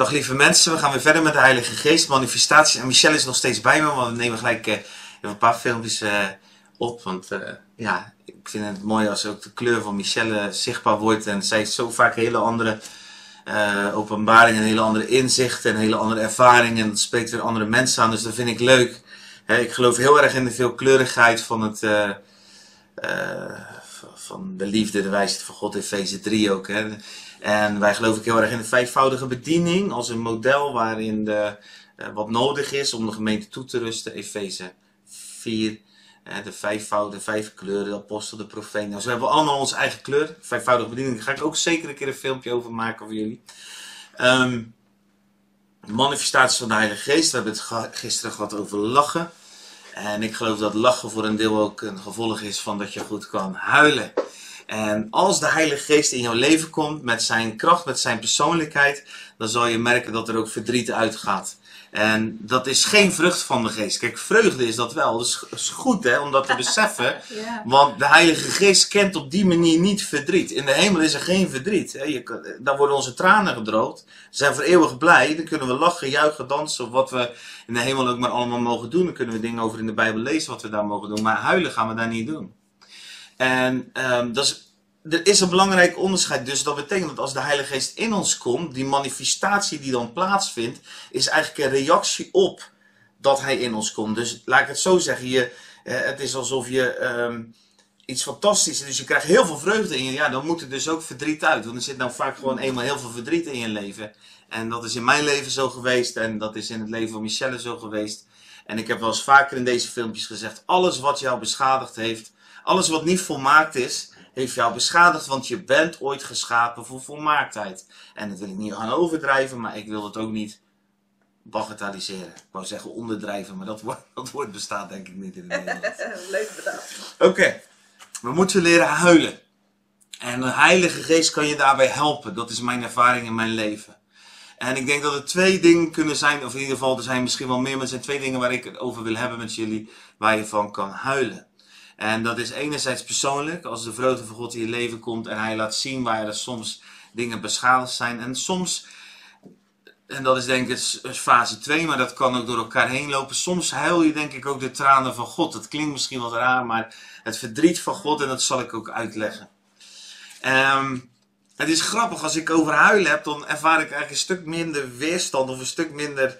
Dag lieve mensen, we gaan weer verder met de Heilige Geest, manifestaties. En Michelle is nog steeds bij me, want we nemen gelijk uh, een paar filmpjes uh, op. Want uh, ja, ik vind het mooi als ook de kleur van Michelle zichtbaar wordt. En zij heeft zo vaak hele andere openbaringen, hele andere inzichten en hele andere ervaringen. En dat spreekt weer andere mensen aan, dus dat vind ik leuk. ik geloof heel erg in de veelkleurigheid van het van de liefde, de wijsheid van God, Efeze 3 ook. Hè. En wij geloven heel erg in de vijfvoudige bediening als een model waarin de, uh, wat nodig is om de gemeente toe te rusten. Efeze 4, uh, de vijfvoudige, vijf kleuren, de apostel, de profeet. Nou, zo hebben allemaal onze eigen kleur. Vijfvoudige bediening, daar ga ik ook zeker een keer een filmpje over maken voor jullie. Um, manifestaties van de Heilige Geest, we hebben het gisteren gehad over lachen. En ik geloof dat lachen voor een deel ook een gevolg is van dat je goed kan huilen. En als de Heilige Geest in jouw leven komt met zijn kracht, met zijn persoonlijkheid, dan zal je merken dat er ook verdriet uitgaat. En dat is geen vrucht van de geest. Kijk, vreugde is dat wel. Dat is goed hè, om dat te beseffen. Want de Heilige Geest kent op die manier niet verdriet. In de hemel is er geen verdriet. Hè. Je, dan worden onze tranen gedroogd. Ze zijn voor eeuwig blij. Dan kunnen we lachen, juichen, dansen. Of wat we in de hemel ook maar allemaal mogen doen. Dan kunnen we dingen over in de Bijbel lezen wat we daar mogen doen. Maar huilen gaan we daar niet doen. En um, dat is, er is een belangrijk onderscheid. Dus dat betekent dat als de Heilige Geest in ons komt, die manifestatie die dan plaatsvindt, is eigenlijk een reactie op dat Hij in ons komt. Dus laat ik het zo zeggen, je, eh, het is alsof je um, iets fantastisch, dus je krijgt heel veel vreugde in je. Ja, dan moet er dus ook verdriet uit. Want er zit nou vaak gewoon eenmaal heel veel verdriet in je leven. En dat is in mijn leven zo geweest en dat is in het leven van Michelle zo geweest. En ik heb wel eens vaker in deze filmpjes gezegd, alles wat jou beschadigd heeft, alles wat niet volmaakt is, heeft jou beschadigd, want je bent ooit geschapen voor volmaaktheid. En dat wil ik niet gaan overdrijven, maar ik wil het ook niet bagatelliseren. Ik wou zeggen onderdrijven, maar dat woord, dat woord bestaat denk ik niet in het Nederlands. Leuk bedacht. Oké, we moeten leren huilen. En de Heilige Geest kan je daarbij helpen. Dat is mijn ervaring in mijn leven. En ik denk dat er twee dingen kunnen zijn, of in ieder geval er zijn misschien wel meer, maar er zijn twee dingen waar ik het over wil hebben met jullie, waar je van kan huilen. En dat is enerzijds persoonlijk, als de vreugde van God in je leven komt en hij laat zien waar er soms dingen beschadigd zijn. En soms, en dat is denk ik fase 2, maar dat kan ook door elkaar heen lopen. Soms huil je denk ik ook de tranen van God. Dat klinkt misschien wat raar, maar het verdriet van God, en dat zal ik ook uitleggen. Um, het is grappig, als ik over huilen heb, dan ervaar ik eigenlijk een stuk minder weerstand of een stuk minder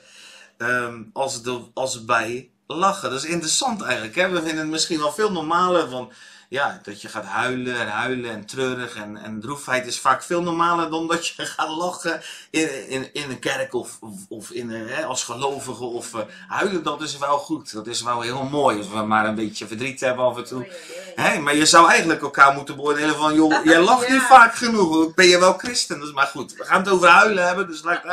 um, als, de, als bij lachen. Dat is interessant eigenlijk. Hè? We vinden het misschien wel veel normaler van ja, dat je gaat huilen en huilen en treurig en, en droefheid is vaak veel normaler dan dat je gaat lachen in, in, in een kerk of, of, of in, hè, als gelovige. Of uh, huilen, dat is wel goed. Dat is wel heel mooi als we maar een beetje verdriet hebben af en toe. Hè, maar je zou eigenlijk elkaar moeten beoordelen van, joh, jij lacht niet vaak genoeg. Ben je wel christen? Dus, maar goed, we gaan het over huilen hebben, dus laat ik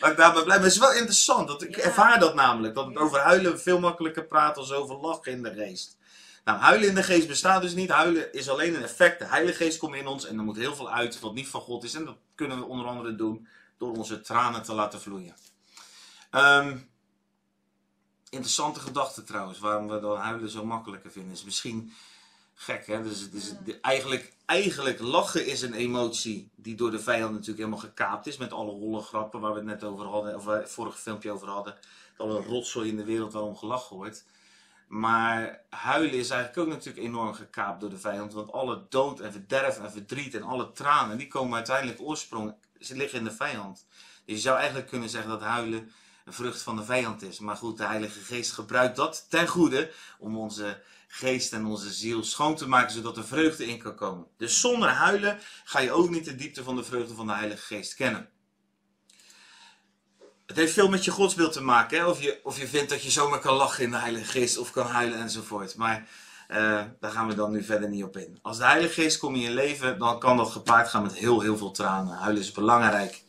maar ik daarbij blij. Maar het is wel interessant. Dat ik ervaar dat namelijk. Dat het over huilen veel makkelijker praat als over lachen in de geest. Nou, huilen in de geest bestaat dus niet. Huilen is alleen een effect. De Heilige Geest komt in ons en er moet heel veel uit wat niet van God is. En dat kunnen we onder andere doen door onze tranen te laten vloeien. Um, interessante gedachte trouwens, waarom we dan huilen zo makkelijker vinden. Is misschien gek, hè? Dus, dus eigenlijk, eigenlijk lachen is een emotie die door de vijand natuurlijk helemaal gekaapt is. Met alle holle grappen waar we het net over hadden, of waar het vorige filmpje over hadden. Alle rotzooi in de wereld waarom gelachen wordt. Maar huilen is eigenlijk ook natuurlijk enorm gekaapt door de vijand. Want alle dood en verderf en verdriet en alle tranen, die komen uiteindelijk oorsprong, ze liggen in de vijand. Dus je zou eigenlijk kunnen zeggen dat huilen een vrucht van de vijand is. Maar goed, de Heilige Geest gebruikt dat ten goede om onze geest en onze ziel schoon te maken, zodat er vreugde in kan komen. Dus zonder huilen ga je ook niet de diepte van de vreugde van de Heilige Geest kennen. Het heeft veel met je godsbeeld te maken. Hè? Of, je, of je vindt dat je zomaar kan lachen in de Heilige Geest of kan huilen enzovoort. Maar uh, daar gaan we dan nu verder niet op in. Als de Heilige Geest komt in je leven, dan kan dat gepaard gaan met heel, heel veel tranen. Huilen is belangrijk.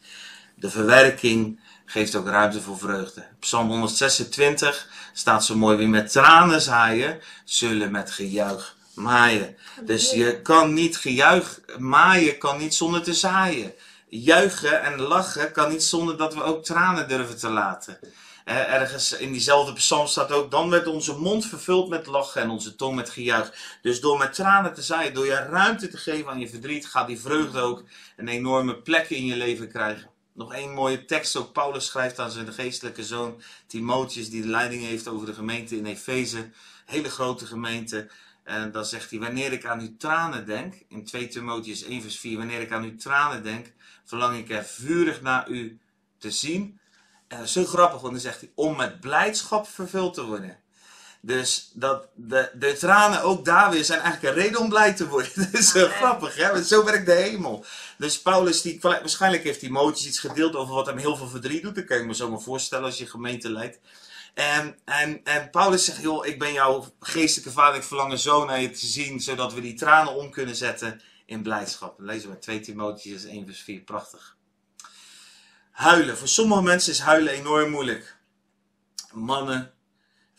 De verwerking geeft ook ruimte voor vreugde. Psalm 126 staat zo mooi: wie met tranen zaaien, zullen met gejuich maaien. Dus je kan niet gejuich maaien, kan niet zonder te zaaien juichen en lachen kan niet zonder dat we ook tranen durven te laten. ergens in diezelfde psalm staat ook, dan werd onze mond vervuld met lachen en onze tong met gejuich. Dus door met tranen te zaaien, door je ruimte te geven aan je verdriet, gaat die vreugde ook een enorme plek in je leven krijgen. Nog één mooie tekst. Ook Paulus schrijft aan zijn geestelijke zoon Timotheus, die de leiding heeft over de gemeente in Efeze. Hele grote gemeente. En dan zegt hij, wanneer ik aan uw tranen denk, in 2 Timotheus 1 vers 4, wanneer ik aan uw tranen denk, verlang ik er vurig naar u te zien. En zo grappig, want dan zegt hij, om met blijdschap vervuld te worden. Dus dat de, de tranen ook daar weer zijn eigenlijk een reden om blij te worden. Dat is zo grappig, hè? Zo werkt de hemel. Dus Paulus, die, waarschijnlijk heeft Timotheus iets gedeeld over wat hem heel veel verdriet doet. Dat kan je me zo maar voorstellen als je gemeente leidt. En, en, en Paulus zegt, joh, ik ben jouw geestelijke vader, ik verlang zo naar je te zien, zodat we die tranen om kunnen zetten in blijdschap. Dan lezen we 2 Timotheus 1 vers 4, prachtig. Huilen. Voor sommige mensen is huilen enorm moeilijk. Mannen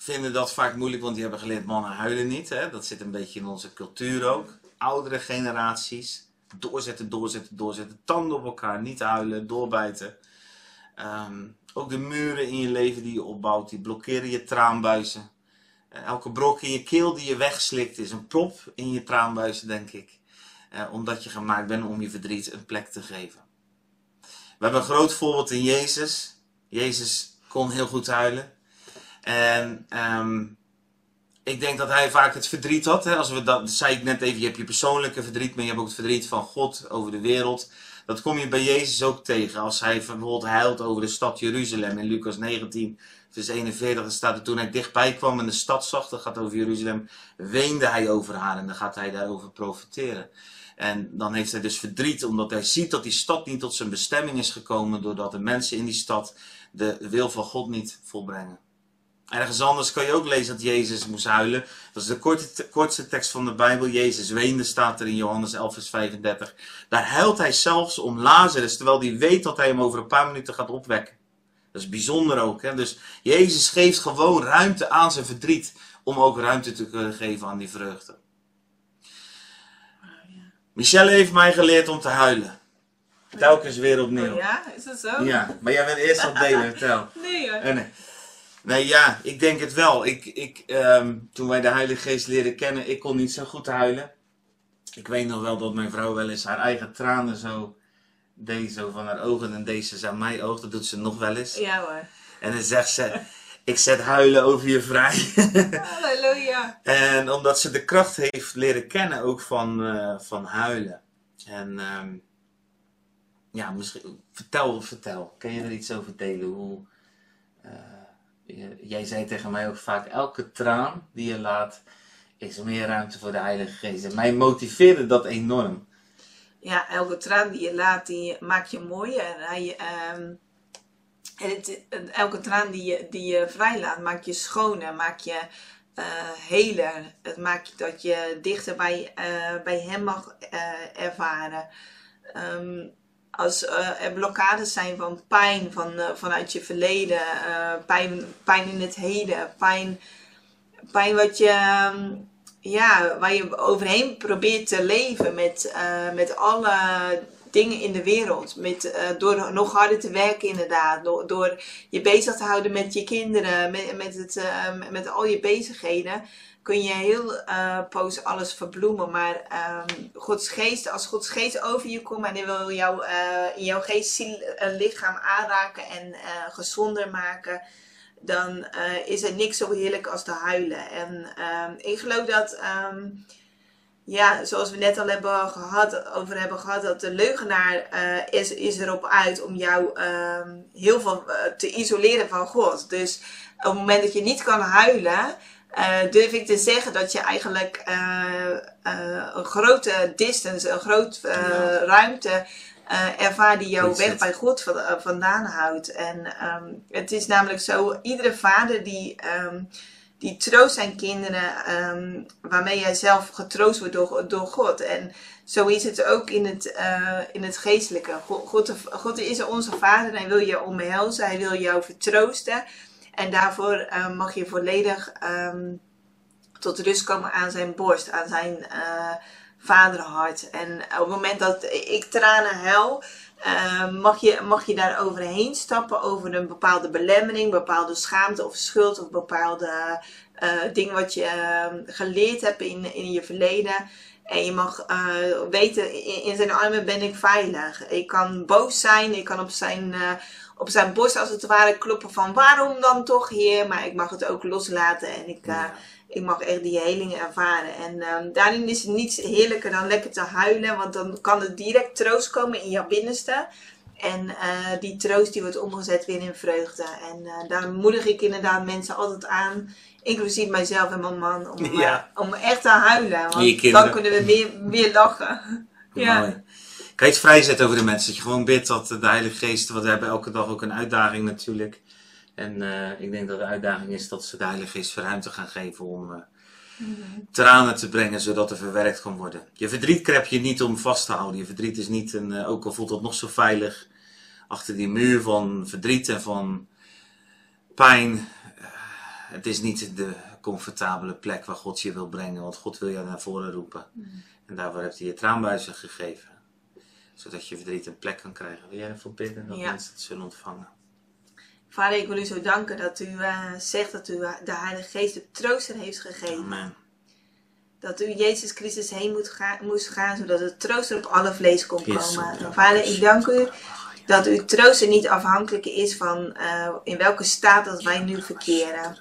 vinden dat vaak moeilijk, want die hebben geleerd mannen huilen niet. Hè? Dat zit een beetje in onze cultuur ook. Oudere generaties. Doorzetten, doorzetten, doorzetten. Tanden op elkaar, niet huilen, doorbijten. Ehm, ook de muren in je leven die je opbouwt, die blokkeren je traanbuizen. Uh, elke brok in je keel die je wegslikt is een prop in je traanbuizen, denk ik. Uh, omdat je gemaakt bent om je verdriet een plek te geven. We hebben een groot voorbeeld in Jezus. Jezus kon heel goed huilen. En um, ik denk dat hij vaak het verdriet had. Hè? Als we dat, zei ik net even, je hebt je persoonlijke verdriet, maar je hebt ook het verdriet van God over de wereld. Dat kom je bij Jezus ook tegen. Als hij bijvoorbeeld huilt over de stad Jeruzalem in Lucas 19, vers 41, dan staat er toen hij dichtbij kwam en de stad zag, dat gaat over Jeruzalem, weende hij over haar en dan gaat hij daarover profiteren. En dan heeft hij dus verdriet omdat hij ziet dat die stad niet tot zijn bestemming is gekomen, doordat de mensen in die stad de wil van God niet volbrengen. Ergens anders kan je ook lezen dat Jezus moest huilen. Dat is de korte, kortste tekst van de Bijbel. Jezus weende, staat er in Johannes 11, vers 35. Daar huilt hij zelfs om Lazarus, terwijl hij weet dat hij hem over een paar minuten gaat opwekken. Dat is bijzonder ook. Hè? Dus Jezus geeft gewoon ruimte aan zijn verdriet, om ook ruimte te kunnen geven aan die vreugde. Michelle heeft mij geleerd om te huilen. Telkens weer opnieuw. Oh ja, is dat zo? Ja, maar jij bent eerst op delen, vertel. Nee hoor. Eh, nee. Ja, ik denk het wel. Ik, ik, um, toen wij de Heilige Geest leren kennen, ik kon niet zo goed huilen. Ik weet nog wel dat mijn vrouw wel eens haar eigen tranen zo deed, zo van haar ogen. En deze ze aan mijn oog, dat doet ze nog wel eens. Ja hoor. En dan zegt ze, ik zet huilen over je vrij. Halleluja. en omdat ze de kracht heeft leren kennen ook van, uh, van huilen. En um, ja, misschien, vertel, vertel. Kan je er iets over delen? Hoe... Uh, jij zei tegen mij ook vaak, elke traan die je laat, is meer ruimte voor de Heilige Geest. En mij motiveerde dat enorm. Ja, elke traan die je laat, die maakt je mooi. En, hij, het, elke traan die je, die je vrijlaat, maakt je schoner, maakt je uh, heler. Het maakt dat je dichter bij, uh, bij hem mag ervaren. Um, als uh, er blokkades zijn van pijn van, uh, vanuit je verleden, uh, pijn, pijn in het heden, pijn, pijn wat je, um, ja, waar je overheen probeert te leven met, met alle dingen in de wereld. Met, door nog harder te werken inderdaad, door, door je bezig te houden met je kinderen, met, met, het, met al je bezigheden kun je heel uh, poos alles verbloemen. Maar um, Gods geest, als Gods geest over je komt en hij wil jou uh, in jouw geest, ziel lichaam aanraken en gezonder maken, dan is er niks zo heerlijk als te huilen. En um, ik geloof dat, ja, zoals we net al hebben gehad, over hebben gehad, dat de leugenaar is, is erop uit om jou heel veel te isoleren van God. Dus op het moment dat je niet kan huilen, uh, durf ik te zeggen dat je eigenlijk uh, uh, een grote distance, een grote ja. ruimte ervaart die jou weg bij God vandaan houdt. En um, het is namelijk zo, iedere vader die, um, die troost zijn kinderen um, waarmee jij zelf getroost wordt door, door God. En zo is het ook in het, in het geestelijke. God, God, is onze vader en hij wil je omhelzen, hij wil jou vertroosten. En daarvoor uh, mag je volledig um, tot rust komen aan zijn borst, aan zijn uh, vaderhart. En op het moment dat ik tranen huil, uh, mag, je, mag je daar overheen stappen over een bepaalde belemmering, bepaalde schaamte of schuld of bepaalde uh, ding wat je uh, geleerd hebt in, in je verleden. En je mag eh, weten, in, in zijn armen ben ik veilig. Ik kan boos zijn, ik kan op zijn, eh, op zijn borst als het ware kloppen van waarom dan toch Heer. Maar ik mag het ook loslaten en ik, eh, ik mag echt die heling ervaren. En ehm, daarin is het niets heerlijker dan lekker te huilen, want dan kan er direct troost komen in jouw binnenste. En eh, die troost die wordt omgezet weer in vreugde. En eh, daar moedig ik inderdaad mensen altijd aan, inclusief mijzelf en mijn man, om, Ja. om echt te huilen. Want dan kunnen we weer, weer lachen. ja. Kan je iets vrijzetten over de mensen? Dat je gewoon bidt dat de Heilige Geest, want we hebben elke dag ook een uitdaging natuurlijk. En eh, ik denk dat de uitdaging is dat ze de Heilige Geest ruimte gaan geven om eh, tranen te brengen, zodat er verwerkt kan worden. Je verdriet krep je niet om vast te houden. Je verdriet is niet, een, eh, ook al voelt dat nog zo veilig, achter die muur van verdriet en van pijn. het is niet de comfortabele plek waar God je wil brengen, want God wil je naar voren roepen. En daarvoor heeft hij je traanbuizen gegeven. Zodat je verdriet een plek kan krijgen. Wil jij ervoor bidden dat Ja. mensen het zullen ontvangen? Vader, ik wil u zo danken dat u eh, zegt dat u de Heilige Geest de trooster heeft gegeven. Amen. dat u Jezus Christus heen moet gaan, moest gaan, zodat de trooster op alle vlees kon komen. ja. Vader, ik dank u dat uw trooster niet afhankelijk is van eh, in welke staat dat wij nu verkeren.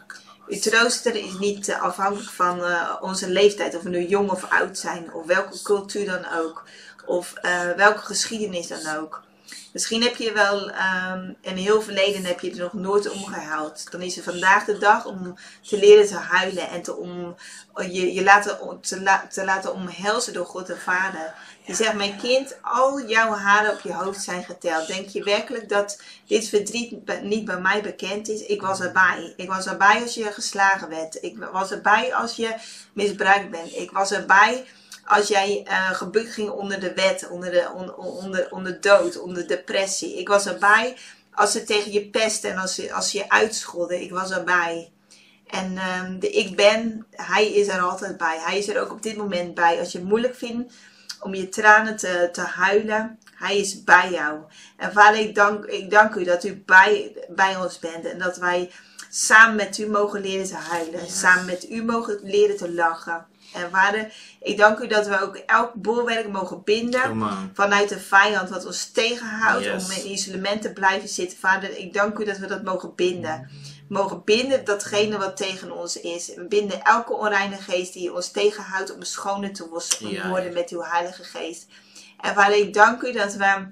Uw trooster is niet eh, afhankelijk van eh, onze leeftijd, of we nu jong of oud zijn, of welke cultuur dan ook, of eh, welke geschiedenis dan ook. Misschien heb je wel, ehm, in heel verleden heb je er nog nooit om. Dan is het vandaag de dag om te leren te huilen en te, om, je, je laten, te, te laten omhelzen door God de Vader. Die zegt, mijn kind, al jouw haren op je hoofd zijn geteld. Denk je werkelijk dat dit verdriet niet bij mij bekend is? Ik was erbij. Ik was erbij als je geslagen werd. Ik was erbij als je misbruikt bent. Ik was erbij als jij eh gebukt ging onder de wet, onder, de, on- on- onder, onder dood, onder depressie. Ik was erbij als ze tegen je pesten en als ze, als ze je uitscholden. Ik was erbij. En ehm, de ik ben, hij is er altijd bij. Hij is er ook op dit moment bij. Als je het moeilijk vindt om je tranen te, te huilen, hij is bij jou. En vader, ik dank, ik dank u dat u bij, bij ons bent. En dat wij samen met u mogen leren te huilen. Samen met u mogen leren te lachen. En vader, ik dank u dat we ook elk bolwerk mogen binden vanuit de vijand wat ons tegenhoudt Yes. om in isolement te blijven zitten. Vader, ik dank u dat we dat mogen binden. Mogen binden datgene wat tegen ons is. We binden elke onreine geest die ons tegenhoudt om schoner te worden ja. met uw heilige geest. En vader, ik dank u dat we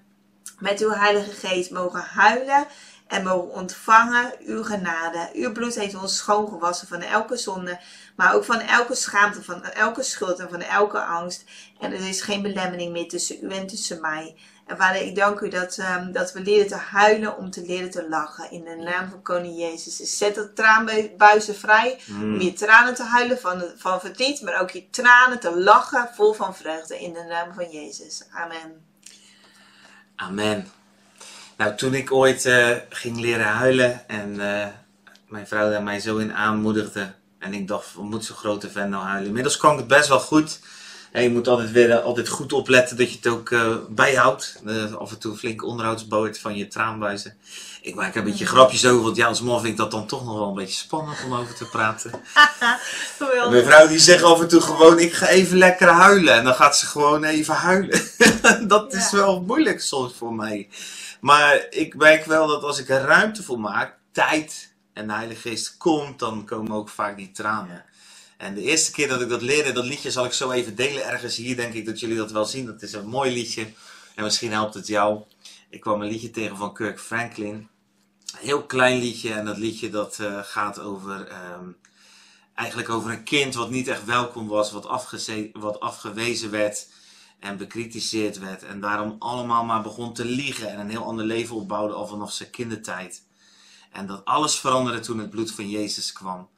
met uw heilige geest mogen huilen en mogen ontvangen uw genade. Uw bloed heeft ons schoongewassen van elke zonde, maar ook van elke schaamte, van elke schuld en van elke angst. En er is geen belemmering meer tussen u en tussen mij. En vader, ik dank u dat, ehm, dat we leren te huilen om te leren te lachen. In de naam van koning Jezus. Dus zet de traanbuizen vrij om je tranen te huilen van, van verdriet, maar ook je tranen te lachen vol van vreugde. In de naam van Jezus. Amen. Amen. Nou, toen ik ooit eh, ging leren huilen en eh, mijn vrouw daar mij zo in aanmoedigde. En ik dacht, wat moet zo'n grote vent nou huilen? Inmiddels ik het best wel goed. En je moet altijd weer eh, altijd goed opletten dat je het ook bijhoudt. Af en toe een flink onderhoudsboord van je traanbuizen. Ik maak er een beetje grapjes over, want ja, als man vind ik dat dan toch nog wel een beetje spannend om over te praten. Mijn vrouw die zegt af en toe gewoon, ik ga even lekker huilen. En dan gaat ze gewoon even huilen. dat is wel moeilijk soms voor mij. Maar ik merk wel dat als ik er ruimte voor maak, tijd en de Heilige Geest komt, dan komen ook vaak die tranen. En de eerste keer dat ik dat leerde, dat liedje zal ik zo even delen ergens hier, denk ik dat jullie dat wel zien. Dat is een mooi liedje en misschien helpt het jou. Ik kwam een liedje tegen van Kirk Franklin. Een heel klein liedje en dat liedje dat eh, gaat over... ehm, eigenlijk over een kind wat niet echt welkom was, wat, wat afgewezen werd en bekritiseerd werd. En daarom allemaal maar begon te liegen en een heel ander leven opbouwde al vanaf zijn kindertijd. En dat alles veranderde toen het bloed van Jezus kwam.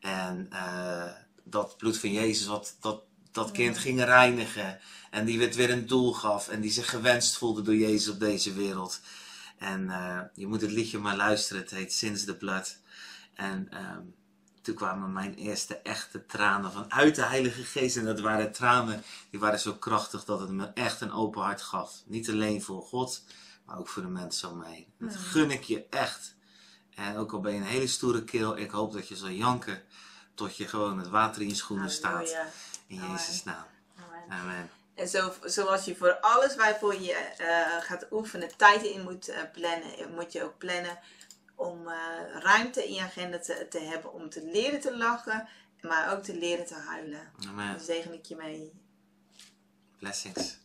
En eh, dat bloed van Jezus, wat, dat, dat kind ging reinigen. En die het weer een doel gaf. En die zich gewenst voelde door Jezus op deze wereld. En eh, je moet het liedje maar luisteren. Het heet Since the Blood. En ehm, toen kwamen mijn eerste echte tranen vanuit de Heilige Geest. En dat waren tranen, die waren zo krachtig dat het me echt een open hart gaf. Niet alleen voor God, maar ook voor de mensen om heen. Dat gun ik je echt. En ook al ben je een hele stoere keel, ik hoop dat je zal janken tot je gewoon het water in je schoenen staat. In. Jezus' naam. Amen. Amen. En zo, zoals je voor alles waarvoor je eh, gaat oefenen tijd in moet eh, plannen, moet je ook plannen om eh, ruimte in je agenda te, te hebben om te leren te lachen, maar ook te leren te huilen. Amen. Daar zegen ik je mee. Blessings.